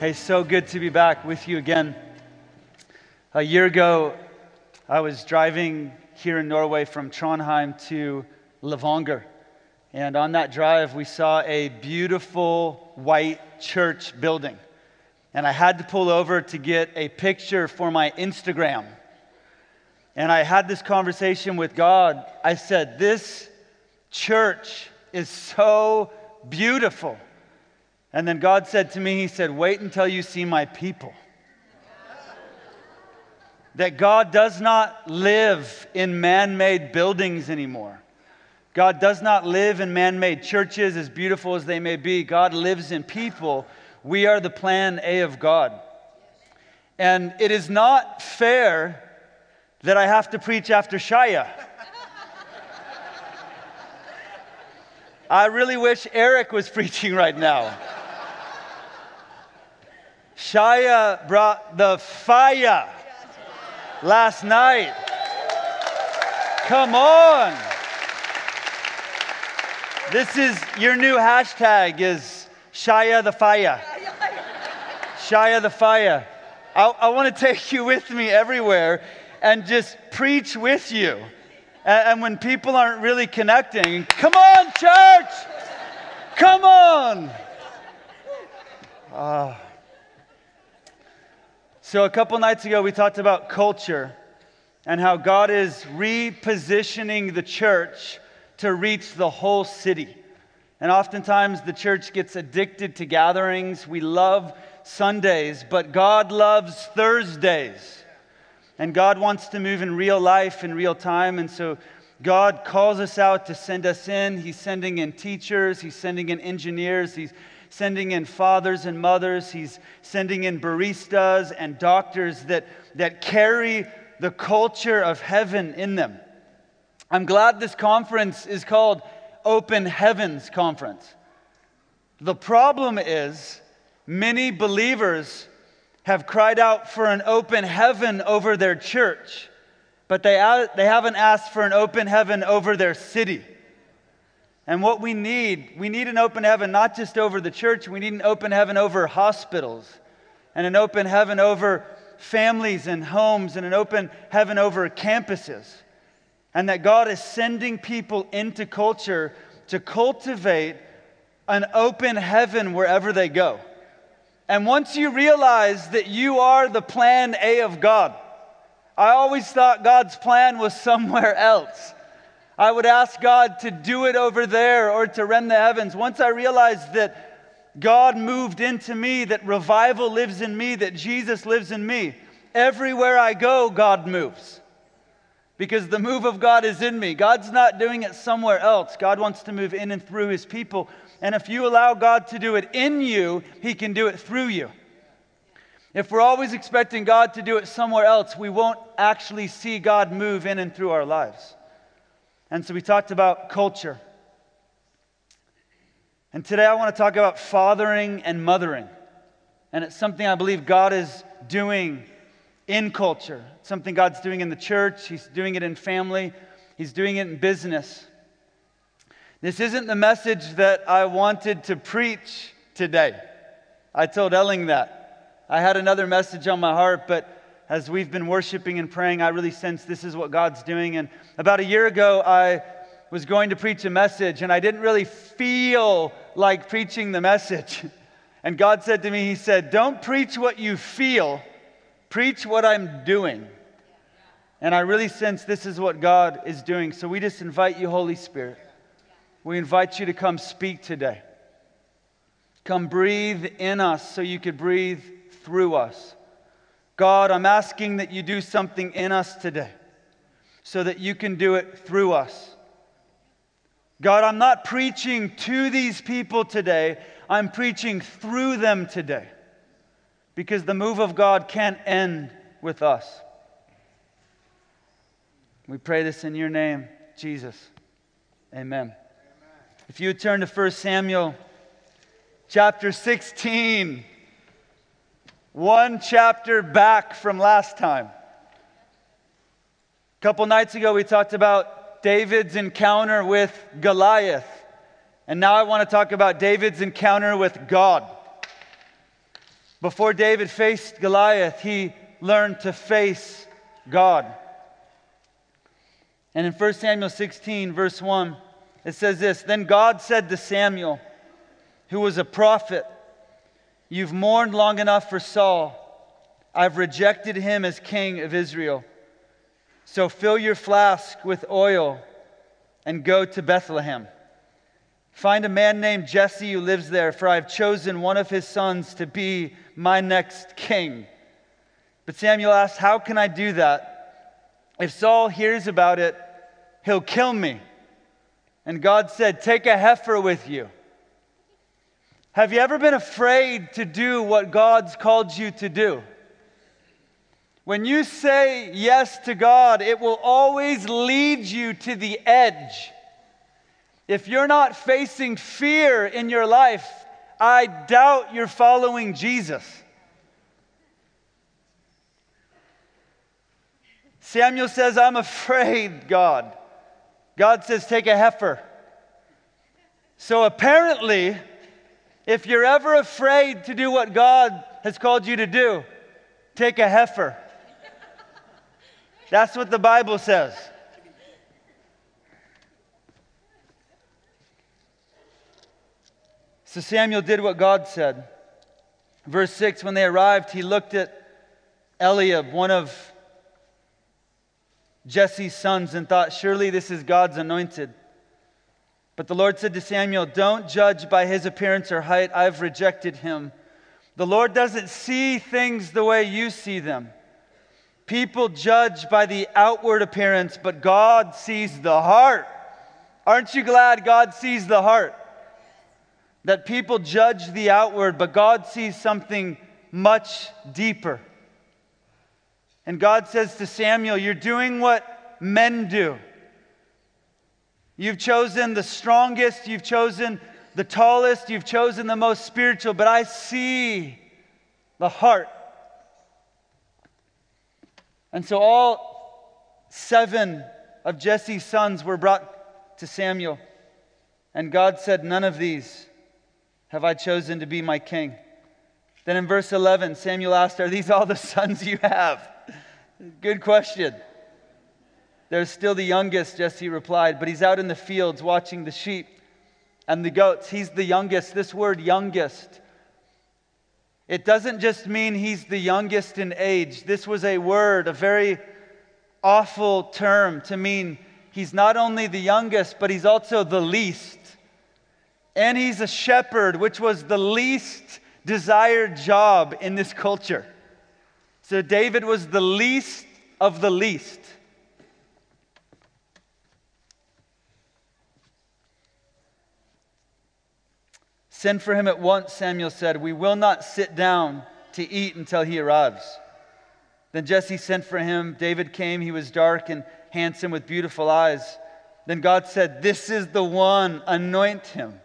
Hey, so good to be back with you again. A year ago, I was driving here in Norway from Trondheim to Levanger. And on that drive, we saw a beautiful white church building. And I had to pull over to get a picture for my Instagram. And I had this conversation with God. I said, This church is so beautiful. And then God said to me, He said, Wait until you see my people. that God does not live in man made buildings anymore. God does not live in man made churches, as beautiful as they may be. God lives in people. We are the plan A of God. And it is not fair that I have to preach after Shaya. I really wish Eric was preaching right now. Shaya brought the fire last night. Come on. This is your new hashtag is Shaya the fire. Shaya the fire. I, I want to take you with me everywhere and just preach with you. And, and when people aren't really connecting, come on, church! Come on! Uh, so, a couple nights ago, we talked about culture and how God is repositioning the church to reach the whole city. And oftentimes, the church gets addicted to gatherings. We love Sundays, but God loves Thursdays. And God wants to move in real life, in real time. And so, God calls us out to send us in. He's sending in teachers, He's sending in engineers, He's sending in fathers and mothers, he's sending in baristas and doctors that, that carry the culture of heaven in them. I'm glad this conference is called Open Heavens Conference. The problem is, many believers have cried out for an open heaven over their church, but they, they haven't asked for an open heaven over their city. And what we need, we need an open heaven not just over the church, we need an open heaven over hospitals, and an open heaven over families and homes, and an open heaven over campuses. And that God is sending people into culture to cultivate an open heaven wherever they go. And once you realize that you are the plan A of God, I always thought God's plan was somewhere else. I would ask God to do it over there or to rend the heavens. Once I realized that God moved into me, that revival lives in me, that Jesus lives in me, everywhere I go, God moves. Because the move of God is in me. God's not doing it somewhere else. God wants to move in and through his people. And if you allow God to do it in you, he can do it through you. If we're always expecting God to do it somewhere else, we won't actually see God move in and through our lives. And so we talked about culture. And today I want to talk about fathering and mothering. And it's something I believe God is doing in culture. It's something God's doing in the church, He's doing it in family, He's doing it in business. This isn't the message that I wanted to preach today. I told Elling that. I had another message on my heart, but as we've been worshiping and praying, I really sense this is what God's doing. And about a year ago, I was going to preach a message, and I didn't really feel like preaching the message. And God said to me, He said, Don't preach what you feel, preach what I'm doing. And I really sense this is what God is doing. So we just invite you, Holy Spirit. We invite you to come speak today. Come breathe in us so you could breathe through us. God, I'm asking that you do something in us today so that you can do it through us. God, I'm not preaching to these people today, I'm preaching through them today because the move of God can't end with us. We pray this in your name, Jesus. Amen. If you turn to 1 Samuel chapter 16 one chapter back from last time. A couple nights ago, we talked about David's encounter with Goliath. And now I want to talk about David's encounter with God. Before David faced Goliath, he learned to face God. And in 1 Samuel 16, verse 1, it says this Then God said to Samuel, who was a prophet, You've mourned long enough for Saul. I've rejected him as king of Israel. So fill your flask with oil and go to Bethlehem. Find a man named Jesse who lives there, for I've chosen one of his sons to be my next king. But Samuel asked, How can I do that? If Saul hears about it, he'll kill me. And God said, Take a heifer with you. Have you ever been afraid to do what God's called you to do? When you say yes to God, it will always lead you to the edge. If you're not facing fear in your life, I doubt you're following Jesus. Samuel says, I'm afraid, God. God says, take a heifer. So apparently, if you're ever afraid to do what God has called you to do, take a heifer. That's what the Bible says. So Samuel did what God said. Verse 6 When they arrived, he looked at Eliab, one of Jesse's sons, and thought, Surely this is God's anointed. But the Lord said to Samuel, Don't judge by his appearance or height. I've rejected him. The Lord doesn't see things the way you see them. People judge by the outward appearance, but God sees the heart. Aren't you glad God sees the heart? That people judge the outward, but God sees something much deeper. And God says to Samuel, You're doing what men do. You've chosen the strongest, you've chosen the tallest, you've chosen the most spiritual, but I see the heart. And so all seven of Jesse's sons were brought to Samuel. And God said, None of these have I chosen to be my king. Then in verse 11, Samuel asked, Are these all the sons you have? Good question. They're still the youngest, Jesse replied, but he's out in the fields watching the sheep and the goats. He's the youngest. This word, youngest, it doesn't just mean he's the youngest in age. This was a word, a very awful term to mean he's not only the youngest, but he's also the least. And he's a shepherd, which was the least desired job in this culture. So David was the least of the least. Send for him at once, Samuel said. We will not sit down to eat until he arrives. Then Jesse sent for him. David came. He was dark and handsome with beautiful eyes. Then God said, This is the one, anoint him.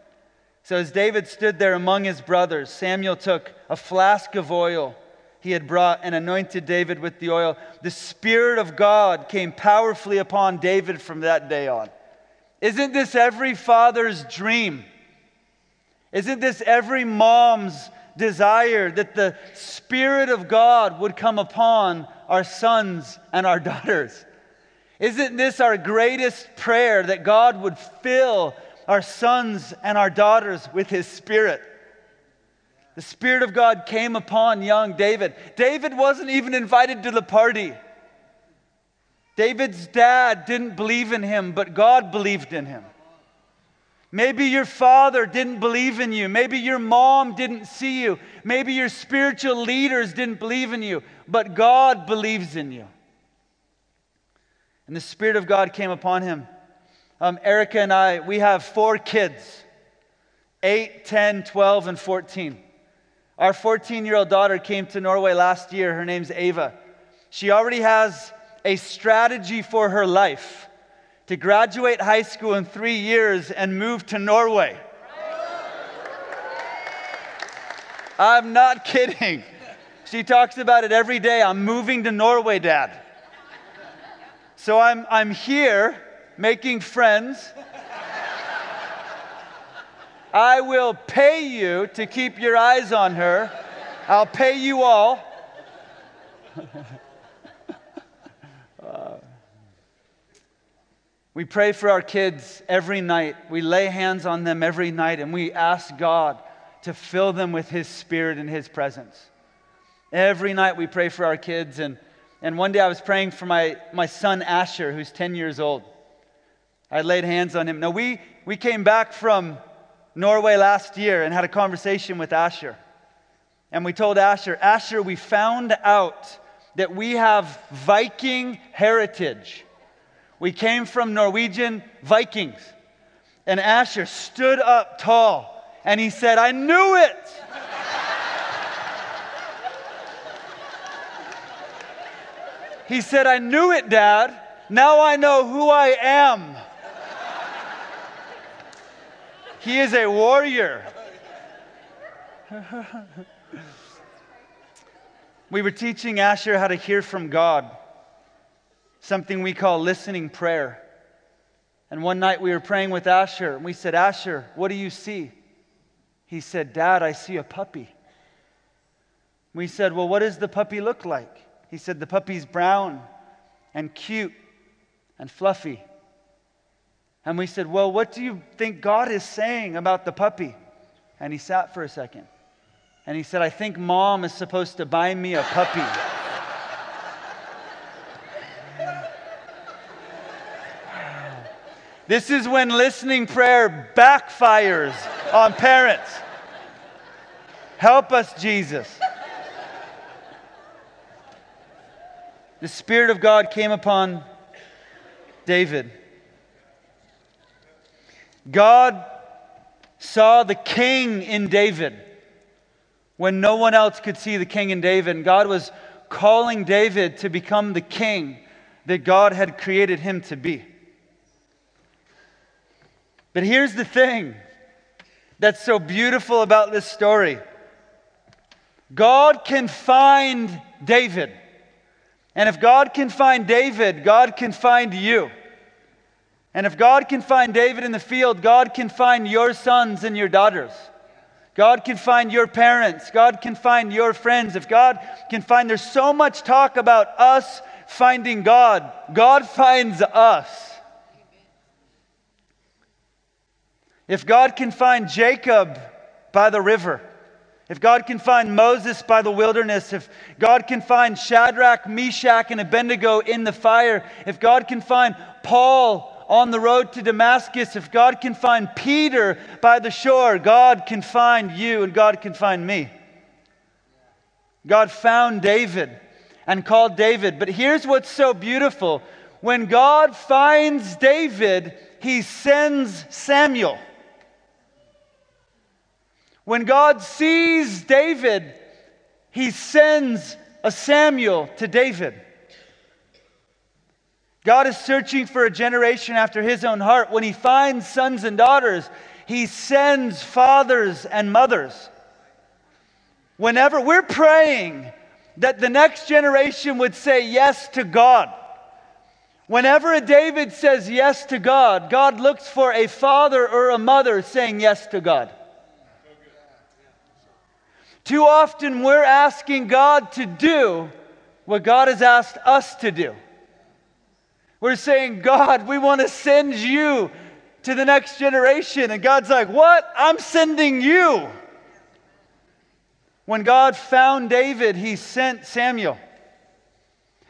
So as David stood there among his brothers, Samuel took a flask of oil he had brought and anointed David with the oil. The Spirit of God came powerfully upon David from that day on. Isn't this every father's dream? Isn't this every mom's desire that the Spirit of God would come upon our sons and our daughters? Isn't this our greatest prayer that God would fill our sons and our daughters with His Spirit? The Spirit of God came upon young David. David wasn't even invited to the party. David's dad didn't believe in him, but God believed in him. Maybe your father didn't believe in you. Maybe your mom didn't see you. Maybe your spiritual leaders didn't believe in you, but God believes in you. And the Spirit of God came upon him. Um, Erica and I, we have four kids 8, 10, 12, and 14. Our 14 year old daughter came to Norway last year. Her name's Ava. She already has a strategy for her life to graduate high school in three years and move to Norway. I'm not kidding. She talks about it every day. I'm moving to Norway, Dad. So I'm, I'm here making friends. I will pay you to keep your eyes on her I'll pay you all. we pray for our kids every night. We lay hands on them every night and we ask God to fill them with His Spirit and His presence. Every night we pray for our kids. And, and one day I was praying for my, my son Asher, who's 10 years old. I laid hands on him. Now, we, we came back from Norway last year and had a conversation with Asher. And we told Asher, Asher, we found out that we have Viking heritage. We came from Norwegian Vikings. And Asher stood up tall and he said, I knew it. he said, I knew it, Dad. Now I know who I am. he is a warrior. we were teaching Asher how to hear from God something we call listening prayer. And one night we were praying with Asher, and we said, Asher, what do you see? He said, Dad, I see a puppy. We said, Well, what does the puppy look like? He said, The puppy's brown and cute and fluffy. And we said, Well, what do you think God is saying about the puppy? And he sat for a second. And he said, I think mom is supposed to buy me a puppy. This is when listening prayer backfires on parents. Help us, Jesus. The Spirit of God came upon David. God saw the king in David when no one else could see the king in David. God was calling David to become the king that God had created him to be. But here's the thing that's so beautiful about this story God can find David. And if God can find David, God can find you. And if God can find David in the field, God can find your sons and your daughters. God can find your parents. God can find your friends. If God can find, there's so much talk about us finding God. God finds us. If God can find Jacob by the river, if God can find Moses by the wilderness, if God can find Shadrach, Meshach, and Abednego in the fire, if God can find Paul on the road to Damascus, if God can find Peter by the shore, God can find you and God can find me. God found David and called David. But here's what's so beautiful when God finds David, he sends Samuel. When God sees David, he sends a Samuel to David. God is searching for a generation after his own heart. When he finds sons and daughters, he sends fathers and mothers. Whenever we're praying that the next generation would say yes to God, whenever a David says yes to God, God looks for a father or a mother saying yes to God. Too often we're asking God to do what God has asked us to do. We're saying, God, we want to send you to the next generation. And God's like, What? I'm sending you. When God found David, he sent Samuel.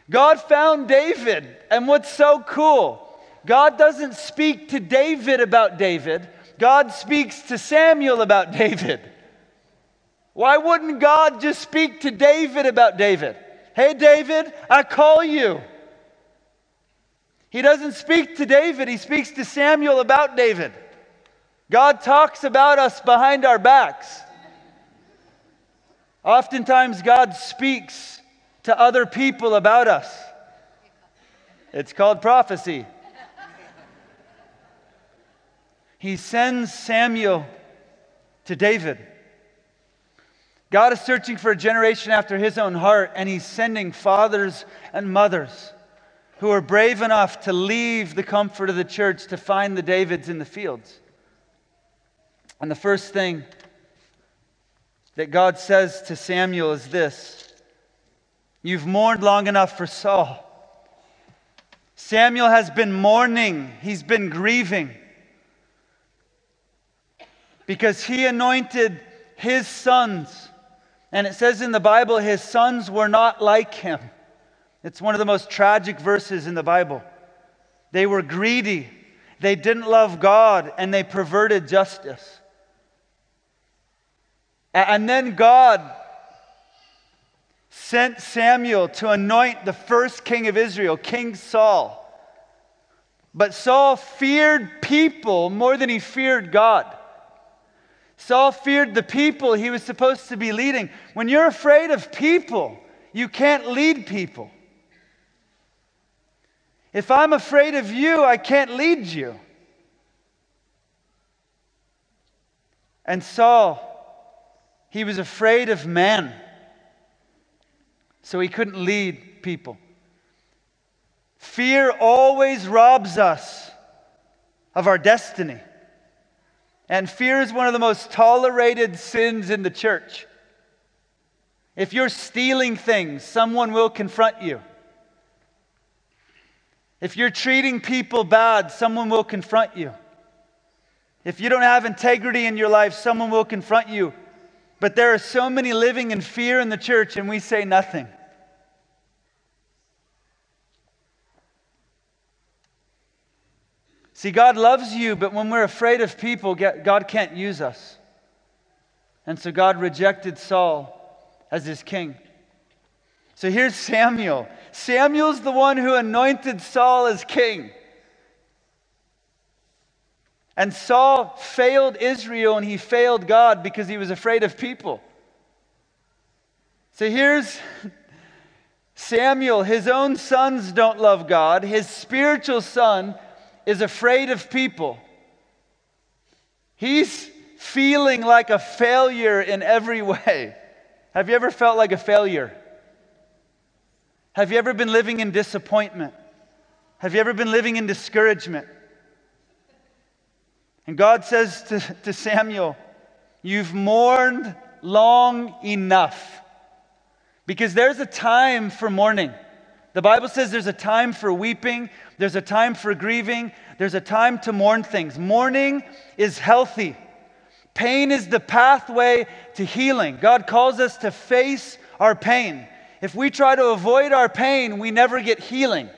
God found David. And what's so cool, God doesn't speak to David about David, God speaks to Samuel about David. Why wouldn't God just speak to David about David? Hey, David, I call you. He doesn't speak to David, he speaks to Samuel about David. God talks about us behind our backs. Oftentimes, God speaks to other people about us. It's called prophecy. He sends Samuel to David. God is searching for a generation after his own heart, and he's sending fathers and mothers who are brave enough to leave the comfort of the church to find the Davids in the fields. And the first thing that God says to Samuel is this You've mourned long enough for Saul. Samuel has been mourning, he's been grieving because he anointed his sons. And it says in the Bible, his sons were not like him. It's one of the most tragic verses in the Bible. They were greedy, they didn't love God, and they perverted justice. And then God sent Samuel to anoint the first king of Israel, King Saul. But Saul feared people more than he feared God. Saul feared the people he was supposed to be leading. When you're afraid of people, you can't lead people. If I'm afraid of you, I can't lead you. And Saul, he was afraid of men, so he couldn't lead people. Fear always robs us of our destiny. And fear is one of the most tolerated sins in the church. If you're stealing things, someone will confront you. If you're treating people bad, someone will confront you. If you don't have integrity in your life, someone will confront you. But there are so many living in fear in the church, and we say nothing. See, God loves you, but when we're afraid of people, God can't use us. And so God rejected Saul as his king. So here's Samuel. Samuel's the one who anointed Saul as king. And Saul failed Israel and he failed God because he was afraid of people. So here's Samuel. His own sons don't love God. His spiritual son is afraid of people. He's feeling like a failure in every way. Have you ever felt like a failure? Have you ever been living in disappointment? Have you ever been living in discouragement? And God says to, to Samuel, You've mourned long enough. Because there's a time for mourning. The Bible says there's a time for weeping, there's a time for grieving, there's a time to mourn things. Mourning is healthy. Pain is the pathway to healing. God calls us to face our pain. If we try to avoid our pain, we never get healing.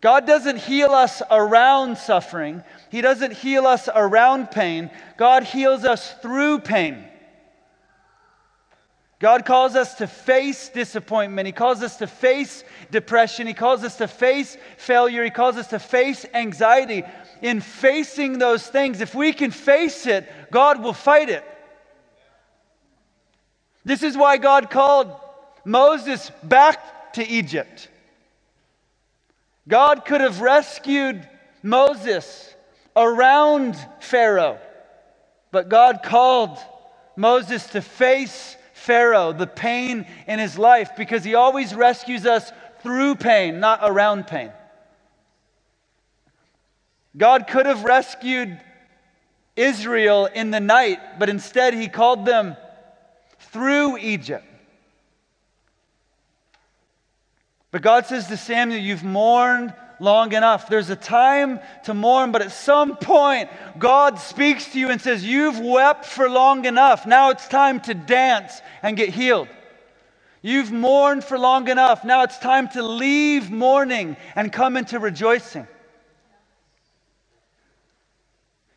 God doesn't heal us around suffering, He doesn't heal us around pain. God heals us through pain. God calls us to face disappointment. He calls us to face depression. He calls us to face failure. He calls us to face anxiety. In facing those things, if we can face it, God will fight it. This is why God called Moses back to Egypt. God could have rescued Moses around Pharaoh, but God called Moses to face Pharaoh, the pain in his life, because he always rescues us through pain, not around pain. God could have rescued Israel in the night, but instead he called them through Egypt. But God says to Samuel, You've mourned long enough. There's a time to mourn, but at some point, God speaks to you and says, You've wept for long enough. Now it's time to dance and get healed. You've mourned for long enough. Now it's time to leave mourning and come into rejoicing.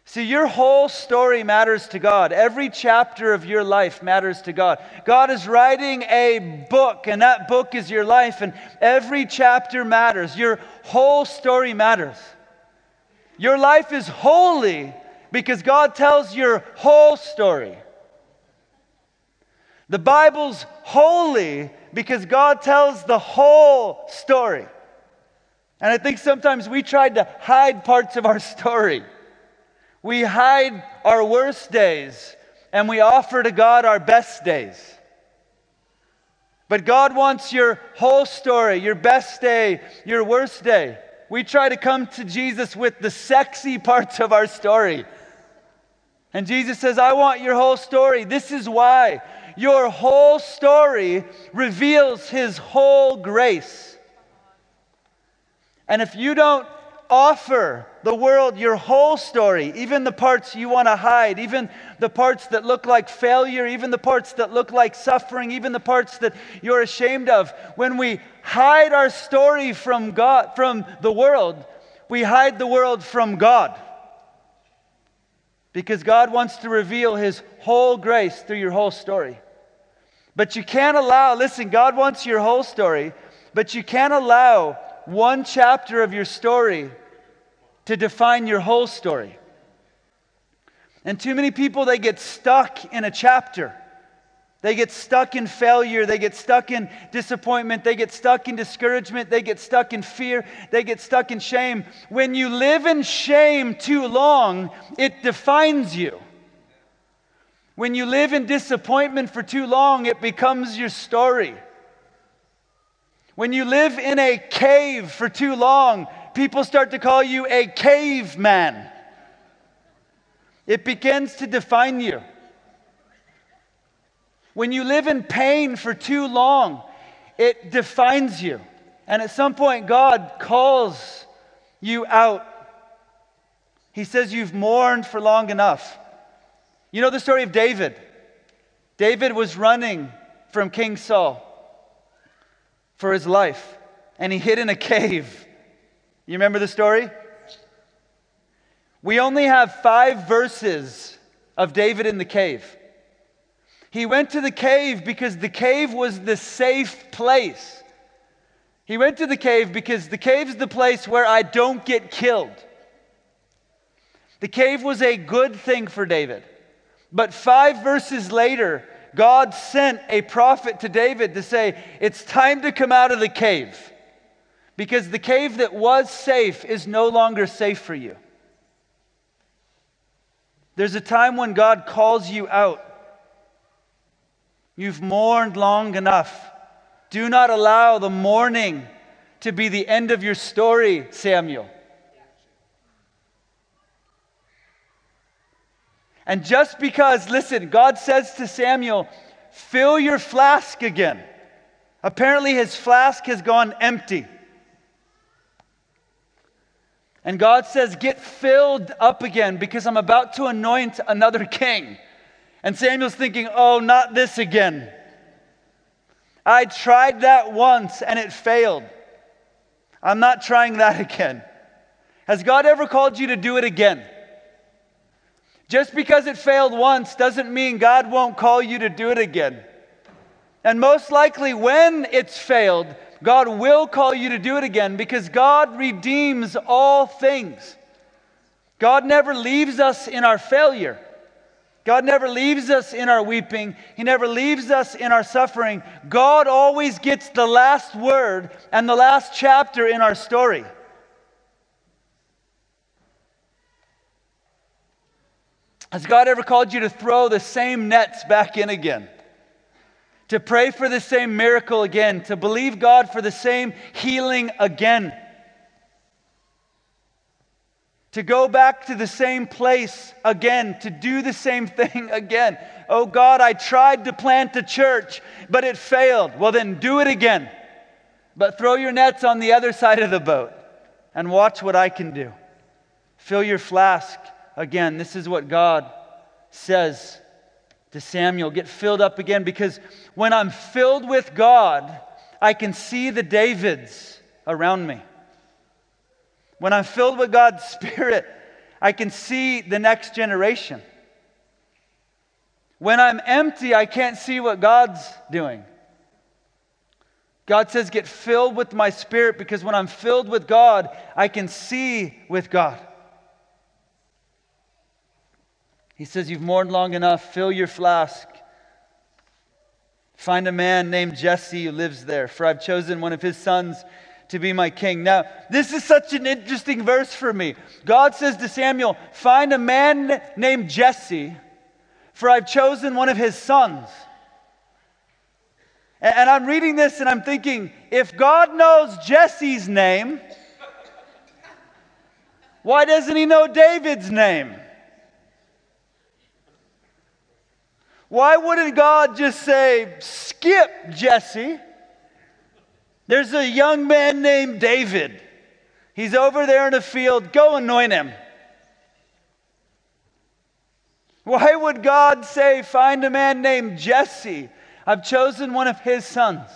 See, your whole story matters to God. Every chapter of your life matters to God. God is writing a book, and that book is your life, and every chapter matters. Your whole story matters. Your life is holy because God tells your whole story. The Bible's holy because God tells the whole story. And I think sometimes we tried to hide parts of our story. We hide our worst days and we offer to God our best days. But God wants your whole story, your best day, your worst day. We try to come to Jesus with the sexy parts of our story. And Jesus says, I want your whole story. This is why. Your whole story reveals his whole grace. And if you don't offer the world your whole story, even the parts you want to hide, even the parts that look like failure, even the parts that look like suffering, even the parts that you're ashamed of, when we hide our story from God, from the world, we hide the world from God. Because God wants to reveal his whole grace through your whole story. But you can't allow, listen, God wants your whole story, but you can't allow one chapter of your story to define your whole story. And too many people, they get stuck in a chapter. They get stuck in failure. They get stuck in disappointment. They get stuck in discouragement. They get stuck in fear. They get stuck in shame. When you live in shame too long, it defines you. When you live in disappointment for too long, it becomes your story. When you live in a cave for too long, people start to call you a caveman. It begins to define you. When you live in pain for too long, it defines you. And at some point, God calls you out. He says, You've mourned for long enough. You know the story of David? David was running from King Saul for his life, and he hid in a cave. You remember the story? We only have five verses of David in the cave. He went to the cave because the cave was the safe place. He went to the cave because the cave is the place where I don't get killed. The cave was a good thing for David. But five verses later, God sent a prophet to David to say, It's time to come out of the cave because the cave that was safe is no longer safe for you. There's a time when God calls you out. You've mourned long enough. Do not allow the mourning to be the end of your story, Samuel. And just because, listen, God says to Samuel, fill your flask again. Apparently, his flask has gone empty. And God says, Get filled up again because I'm about to anoint another king. And Samuel's thinking, Oh, not this again. I tried that once and it failed. I'm not trying that again. Has God ever called you to do it again? Just because it failed once doesn't mean God won't call you to do it again. And most likely, when it's failed, God will call you to do it again because God redeems all things. God never leaves us in our failure. God never leaves us in our weeping. He never leaves us in our suffering. God always gets the last word and the last chapter in our story. Has God ever called you to throw the same nets back in again? To pray for the same miracle again? To believe God for the same healing again? To go back to the same place again? To do the same thing again? Oh God, I tried to plant a church, but it failed. Well, then do it again. But throw your nets on the other side of the boat and watch what I can do. Fill your flask again. This is what God says to Samuel get filled up again because when I'm filled with God, I can see the Davids around me. When I'm filled with God's Spirit, I can see the next generation. When I'm empty, I can't see what God's doing. God says, Get filled with my spirit because when I'm filled with God, I can see with God. He says, You've mourned long enough, fill your flask. Find a man named Jesse who lives there, for I've chosen one of his sons to be my king. Now, this is such an interesting verse for me. God says to Samuel, Find a man named Jesse, for I've chosen one of his sons. And I'm reading this and I'm thinking, if God knows Jesse's name, why doesn't he know David's name? Why wouldn't God just say, skip Jesse? There's a young man named David. He's over there in the field. Go anoint him. Why would God say, Find a man named Jesse? I've chosen one of his sons.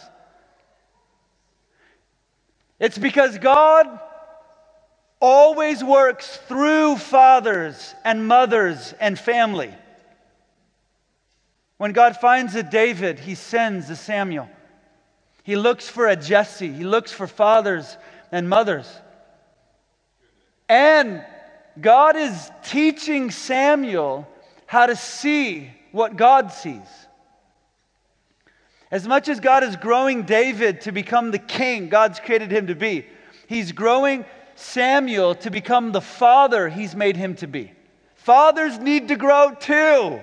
It's because God always works through fathers and mothers and family. When God finds a David, he sends a Samuel. He looks for a Jesse. He looks for fathers and mothers. And God is teaching Samuel how to see what God sees. As much as God is growing David to become the king God's created him to be, he's growing Samuel to become the father he's made him to be. Fathers need to grow too.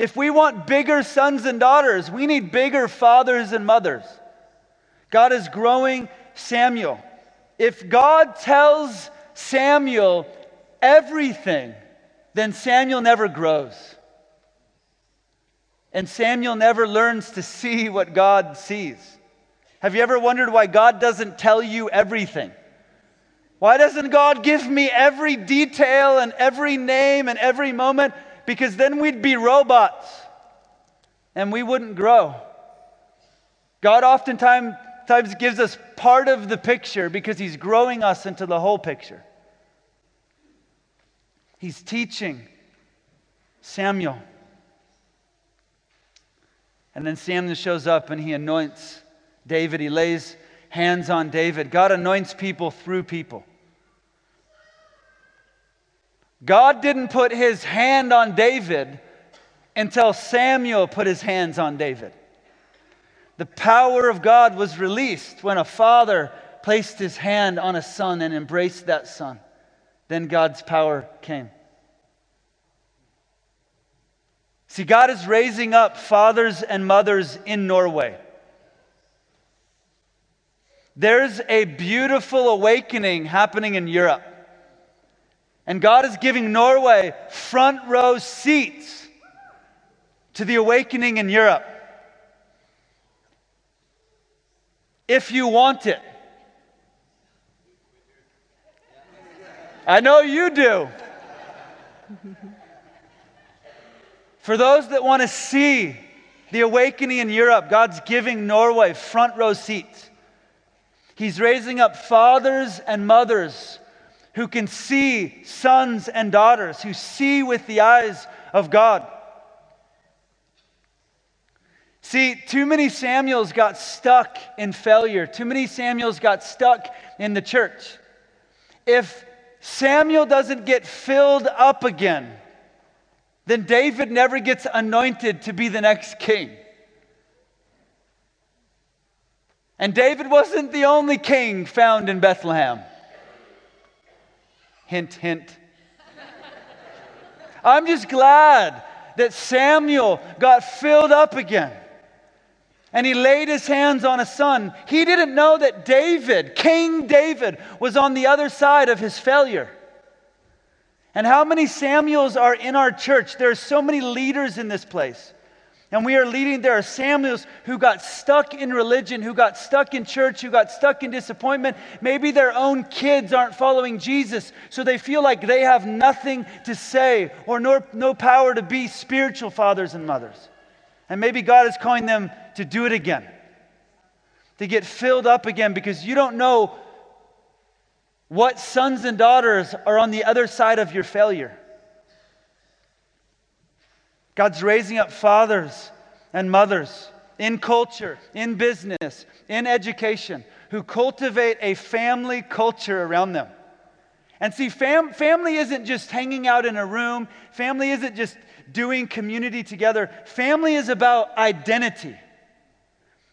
If we want bigger sons and daughters, we need bigger fathers and mothers. God is growing Samuel. If God tells Samuel everything, then Samuel never grows. And Samuel never learns to see what God sees. Have you ever wondered why God doesn't tell you everything? Why doesn't God give me every detail and every name and every moment? Because then we'd be robots and we wouldn't grow. God oftentimes gives us part of the picture because He's growing us into the whole picture. He's teaching Samuel. And then Samuel shows up and he anoints David. He lays hands on David. God anoints people through people. God didn't put his hand on David until Samuel put his hands on David. The power of God was released when a father placed his hand on a son and embraced that son. Then God's power came. See, God is raising up fathers and mothers in Norway. There's a beautiful awakening happening in Europe. And God is giving Norway front row seats to the awakening in Europe. If you want it. I know you do. For those that want to see the awakening in Europe, God's giving Norway front row seats. He's raising up fathers and mothers who can see sons and daughters, who see with the eyes of God. See, too many Samuels got stuck in failure. Too many Samuels got stuck in the church. If Samuel doesn't get filled up again, then David never gets anointed to be the next king. And David wasn't the only king found in Bethlehem. Hint, hint. I'm just glad that Samuel got filled up again and he laid his hands on a son. He didn't know that David, King David, was on the other side of his failure. And how many Samuels are in our church? There are so many leaders in this place. And we are leading, there are Samuels who got stuck in religion, who got stuck in church, who got stuck in disappointment. Maybe their own kids aren't following Jesus, so they feel like they have nothing to say or no, no power to be spiritual fathers and mothers. And maybe God is calling them to do it again, to get filled up again, because you don't know what sons and daughters are on the other side of your failure. God's raising up fathers and mothers in culture, in business, in education, who cultivate a family culture around them. And see, fam- family isn't just hanging out in a room, family isn't just doing community together. Family is about identity.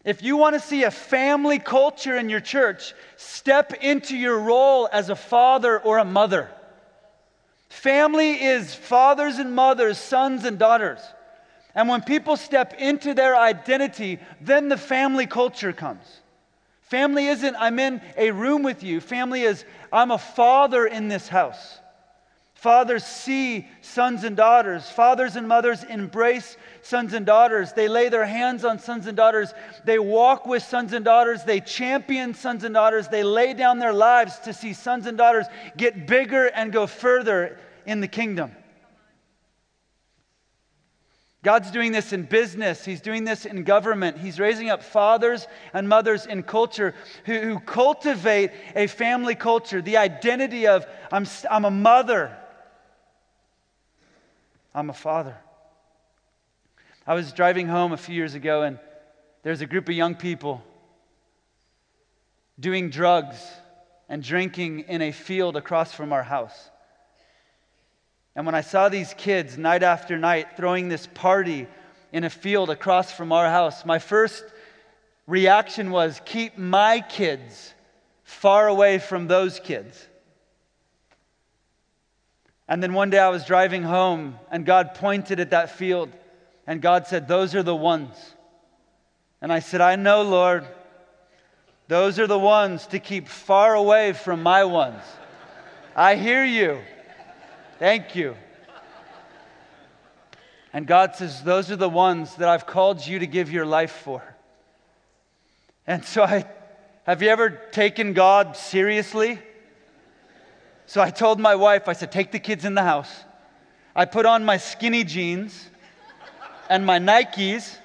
If you want to see a family culture in your church, step into your role as a father or a mother. Family is fathers and mothers, sons and daughters. And when people step into their identity, then the family culture comes. Family isn't, I'm in a room with you. Family is, I'm a father in this house. Fathers see sons and daughters. Fathers and mothers embrace sons and daughters. They lay their hands on sons and daughters. They walk with sons and daughters. They champion sons and daughters. They lay down their lives to see sons and daughters get bigger and go further in the kingdom. God's doing this in business. He's doing this in government. He's raising up fathers and mothers in culture who, who cultivate a family culture, the identity of I'm, I'm a mother, I'm a father. I was driving home a few years ago, and there's a group of young people doing drugs and drinking in a field across from our house. And when I saw these kids night after night throwing this party in a field across from our house, my first reaction was keep my kids far away from those kids. And then one day I was driving home and God pointed at that field and God said, Those are the ones. And I said, I know, Lord. Those are the ones to keep far away from my ones. I hear you. Thank you. And God says, Those are the ones that I've called you to give your life for. And so I, have you ever taken God seriously? So I told my wife, I said, Take the kids in the house. I put on my skinny jeans and my Nikes,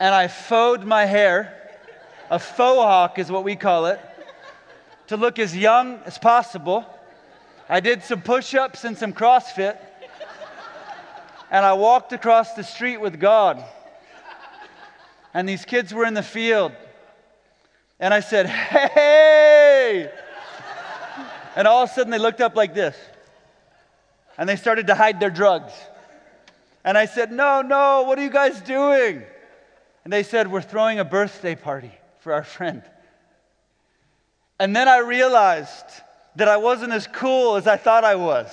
and I faux my hair. A faux hawk is what we call it, to look as young as possible. I did some push ups and some CrossFit. And I walked across the street with God. And these kids were in the field. And I said, Hey! And all of a sudden they looked up like this. And they started to hide their drugs. And I said, No, no, what are you guys doing? And they said, We're throwing a birthday party for our friend. And then I realized that I wasn't as cool as I thought I was.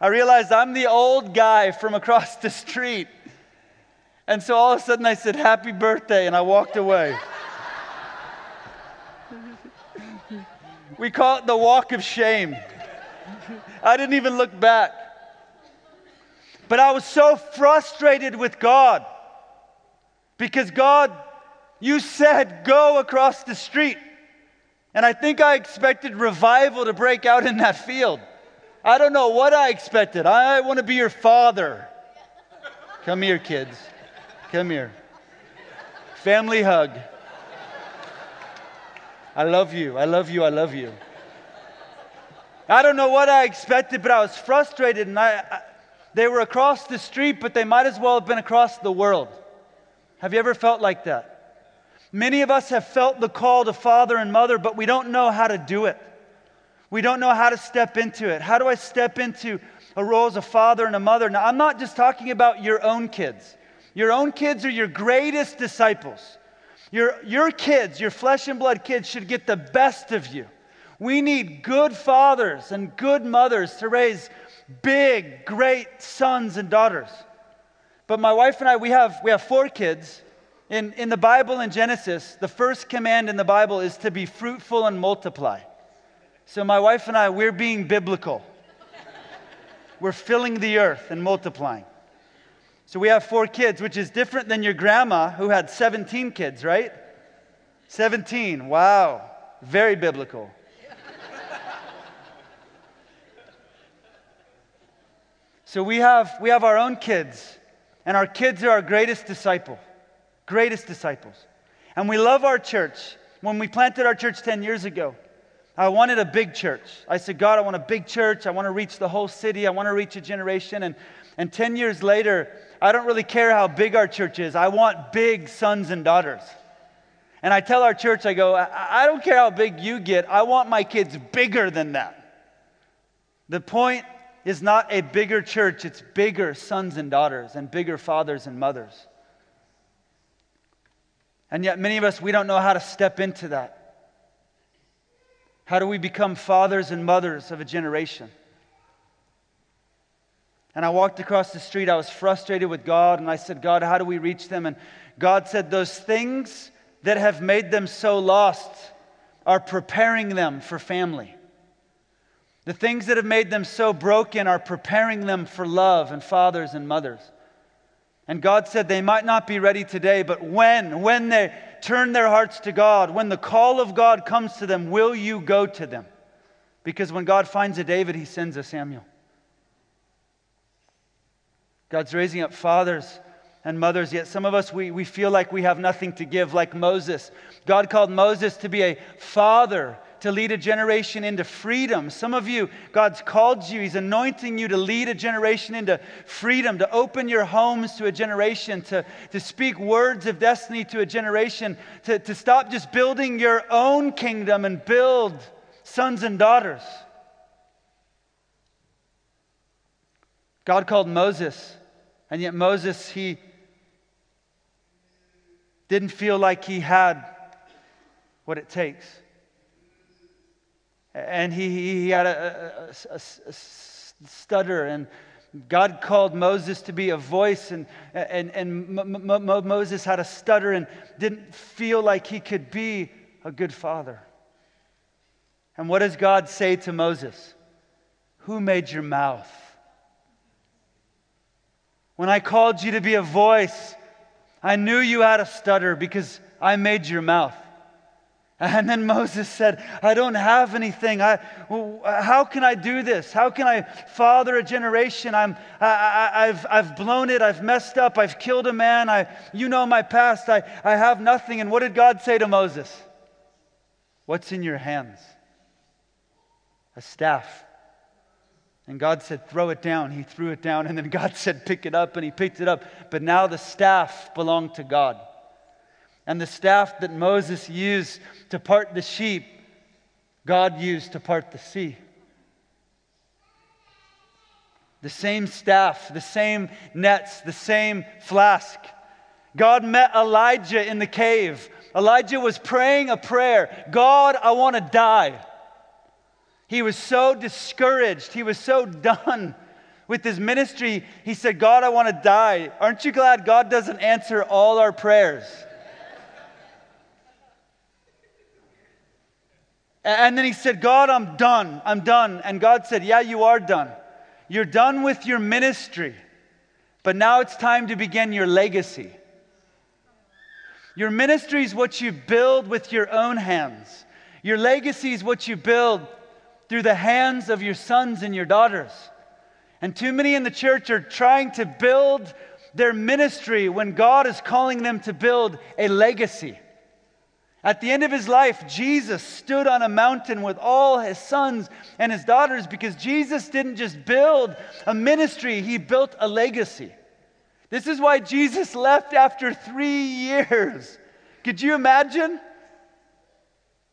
I realized I'm the old guy from across the street. And so all of a sudden I said, Happy birthday, and I walked away. we call it the walk of shame. I didn't even look back. But I was so frustrated with God because God, you said, go across the street. And I think I expected revival to break out in that field. I don't know what I expected. I want to be your father. Come here, kids. Come here. Family hug. I love you. I love you. I love you. I don't know what I expected, but I was frustrated. And I, I, they were across the street, but they might as well have been across the world. Have you ever felt like that? Many of us have felt the call to father and mother, but we don't know how to do it. We don't know how to step into it. How do I step into a role as a father and a mother? Now, I'm not just talking about your own kids. Your own kids are your greatest disciples. Your, your kids, your flesh and blood kids, should get the best of you. We need good fathers and good mothers to raise big, great sons and daughters. But my wife and I, we have, we have four kids, in, in the Bible, in Genesis, the first command in the Bible is to be fruitful and multiply. So, my wife and I, we're being biblical. we're filling the earth and multiplying. So, we have four kids, which is different than your grandma who had 17 kids, right? 17. Wow. Very biblical. so, we have, we have our own kids, and our kids are our greatest disciple greatest disciples. And we love our church. When we planted our church 10 years ago, I wanted a big church. I said, God, I want a big church. I want to reach the whole city. I want to reach a generation. And, and 10 years later, I don't really care how big our church is. I want big sons and daughters. And I tell our church, I go, I, I don't care how big you get. I want my kids bigger than that. The point is not a bigger church, it's bigger sons and daughters and bigger fathers and mothers. And yet, many of us, we don't know how to step into that. How do we become fathers and mothers of a generation? And I walked across the street. I was frustrated with God, and I said, God, how do we reach them? And God said, Those things that have made them so lost are preparing them for family. The things that have made them so broken are preparing them for love and fathers and mothers. And God said they might not be ready today, but when, when they turn their hearts to God, when the call of God comes to them, will you go to them? Because when God finds a David, he sends a Samuel. God's raising up fathers and mothers, yet some of us, we, we feel like we have nothing to give, like Moses. God called Moses to be a father to lead a generation into freedom. Some of you, God's called you, He's anointing you to lead a generation into freedom, to open your homes to a generation, to, to speak words of destiny to a generation, to, to stop just building your own kingdom and build sons and daughters. God called Moses, and yet Moses, he didn't feel like he had what it takes and he, he had a, a, a, a stutter and God called Moses to be a voice, and, and, and M- M- Moses had a stutter and didn't feel like he could be a good father. And what does God say to Moses? Who made your mouth? When I called you to be a voice, I knew you had a stutter because I made your mouth. And then Moses said, I don't have anything. I, how can I do this? How can I father a generation? I'm, I, have I've blown it. I've messed up. I've killed a man. I, you know my past. I, I have nothing. And what did God say to Moses? What's in your hands? A staff. And God said, Throw it down. He threw it down. And then God said, Pick it up. And he picked it up. But now the staff belonged to God. And the staff that Moses used to part the sheep, God used to part the sea. The same staff, the same nets, the same flask. God met Elijah in the cave. Elijah was praying a prayer God, I want to die. He was so discouraged. He was so done with his ministry. He said, God, I want to die. Aren't you glad God doesn't answer all our prayers? And then he said, God, I'm done. I'm done. And God said, Yeah, you are done. You're done with your ministry. But now it's time to begin your legacy. Your ministry is what you build with your own hands. Your legacy is what you build through the hands of your sons and your daughters. And too many in the church are trying to build their ministry when God is calling them to build a legacy. At the end of his life, Jesus stood on a mountain with all his sons and his daughters because Jesus didn't just build a ministry, he built a legacy. This is why Jesus left after three years. Could you imagine?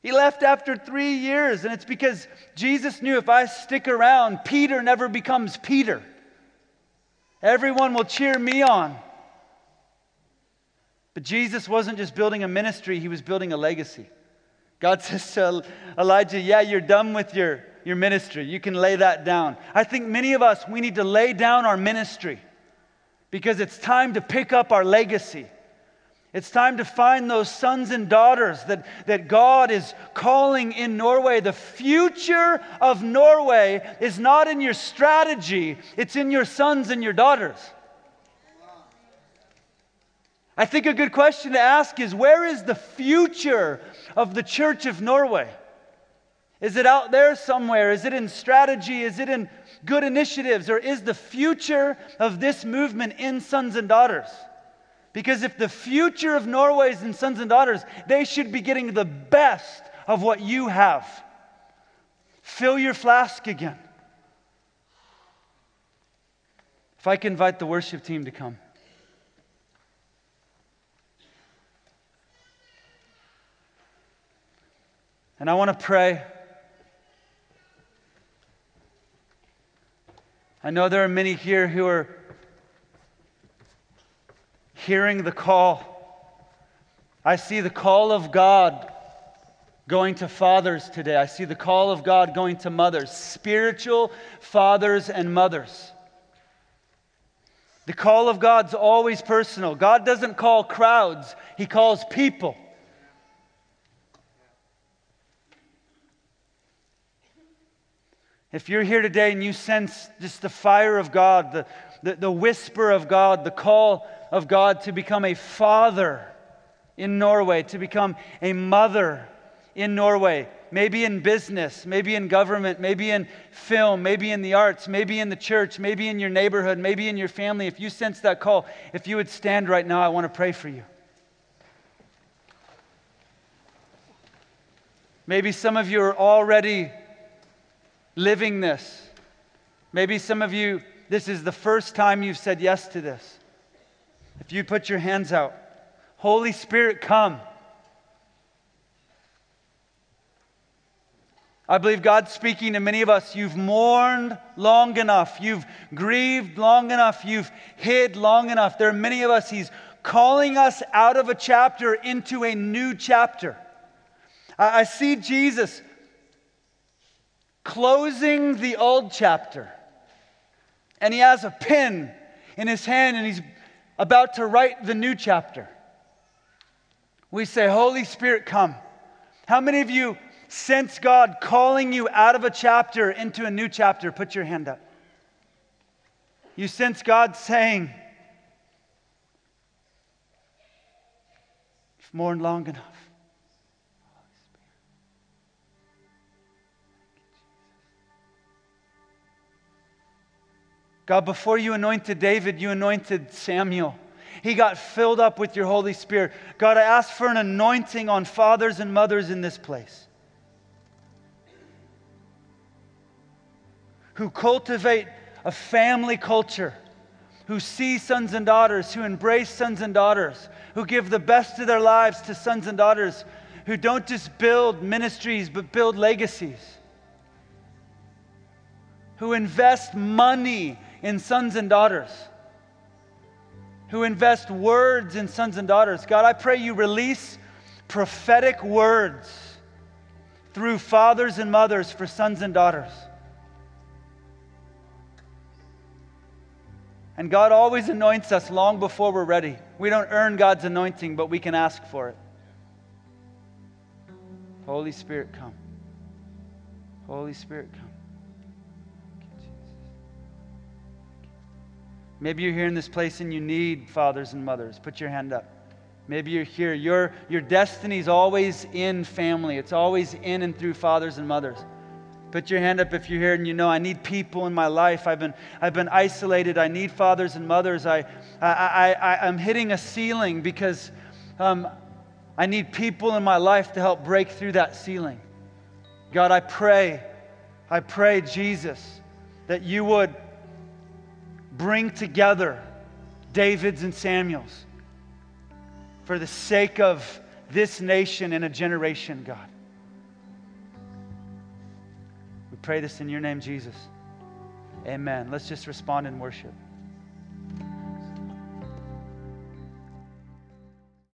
He left after three years, and it's because Jesus knew if I stick around, Peter never becomes Peter. Everyone will cheer me on. But Jesus wasn't just building a ministry, he was building a legacy. God says to Elijah, Yeah, you're done with your, your ministry. You can lay that down. I think many of us, we need to lay down our ministry because it's time to pick up our legacy. It's time to find those sons and daughters that, that God is calling in Norway. The future of Norway is not in your strategy, it's in your sons and your daughters. I think a good question to ask is where is the future of the Church of Norway? Is it out there somewhere? Is it in strategy? Is it in good initiatives? Or is the future of this movement in sons and daughters? Because if the future of Norway is in sons and daughters, they should be getting the best of what you have. Fill your flask again. If I can invite the worship team to come. And I want to pray. I know there are many here who are hearing the call. I see the call of God going to fathers today. I see the call of God going to mothers, spiritual fathers and mothers. The call of God's always personal. God doesn't call crowds, He calls people. If you're here today and you sense just the fire of God, the, the, the whisper of God, the call of God to become a father in Norway, to become a mother in Norway, maybe in business, maybe in government, maybe in film, maybe in the arts, maybe in the church, maybe in your neighborhood, maybe in your family, if you sense that call, if you would stand right now, I want to pray for you. Maybe some of you are already living this. Maybe some of you, this is the first time you've said yes to this. If you put your hands out, Holy Spirit, come. I believe God's speaking to many of us. You've mourned long enough. You've grieved long enough. You've hid long enough. There are many of us, He's calling us out of a chapter into a new chapter. I, I see Jesus closing the old chapter, and He has a pen in His hand, and He's about to write the new chapter. We say, Holy Spirit, come. How many of you sense God calling you out of a chapter into a new chapter, put your hand up. You sense God saying, You've mourned long enough. God, before you anointed David, you anointed Samuel. He got filled up with your Holy Spirit. God, I ask for an anointing on fathers and mothers in this place. who cultivate a family culture, who see sons and daughters, who embrace sons and daughters, who give the best of their lives to sons and daughters, who don't just build ministries but build legacies, who invest money in sons and daughters, who invest words in sons and daughters. God, I pray you release prophetic words through fathers and mothers for sons and daughters. And God always anoints us long before we're ready. We don't earn God's anointing, but we can ask for it. Holy Spirit, come. Holy Spirit, come. Maybe you're here in this place and you need fathers and mothers. Put your hand up. Maybe you're here. Your, your destiny is always in family, it's always in and through fathers and mothers. Put your hand up if you're here and you know I need people in my life. I've been, I've been isolated. I need fathers and mothers. I, I, I, I'm hitting a ceiling because um, I need people in my life to help break through that ceiling. God, I pray, I pray, Jesus, that you would bring together Davids and Samuels for the sake of this nation and a generation, God. We pray this in your name, Jesus. Amen. Let's just respond in worship.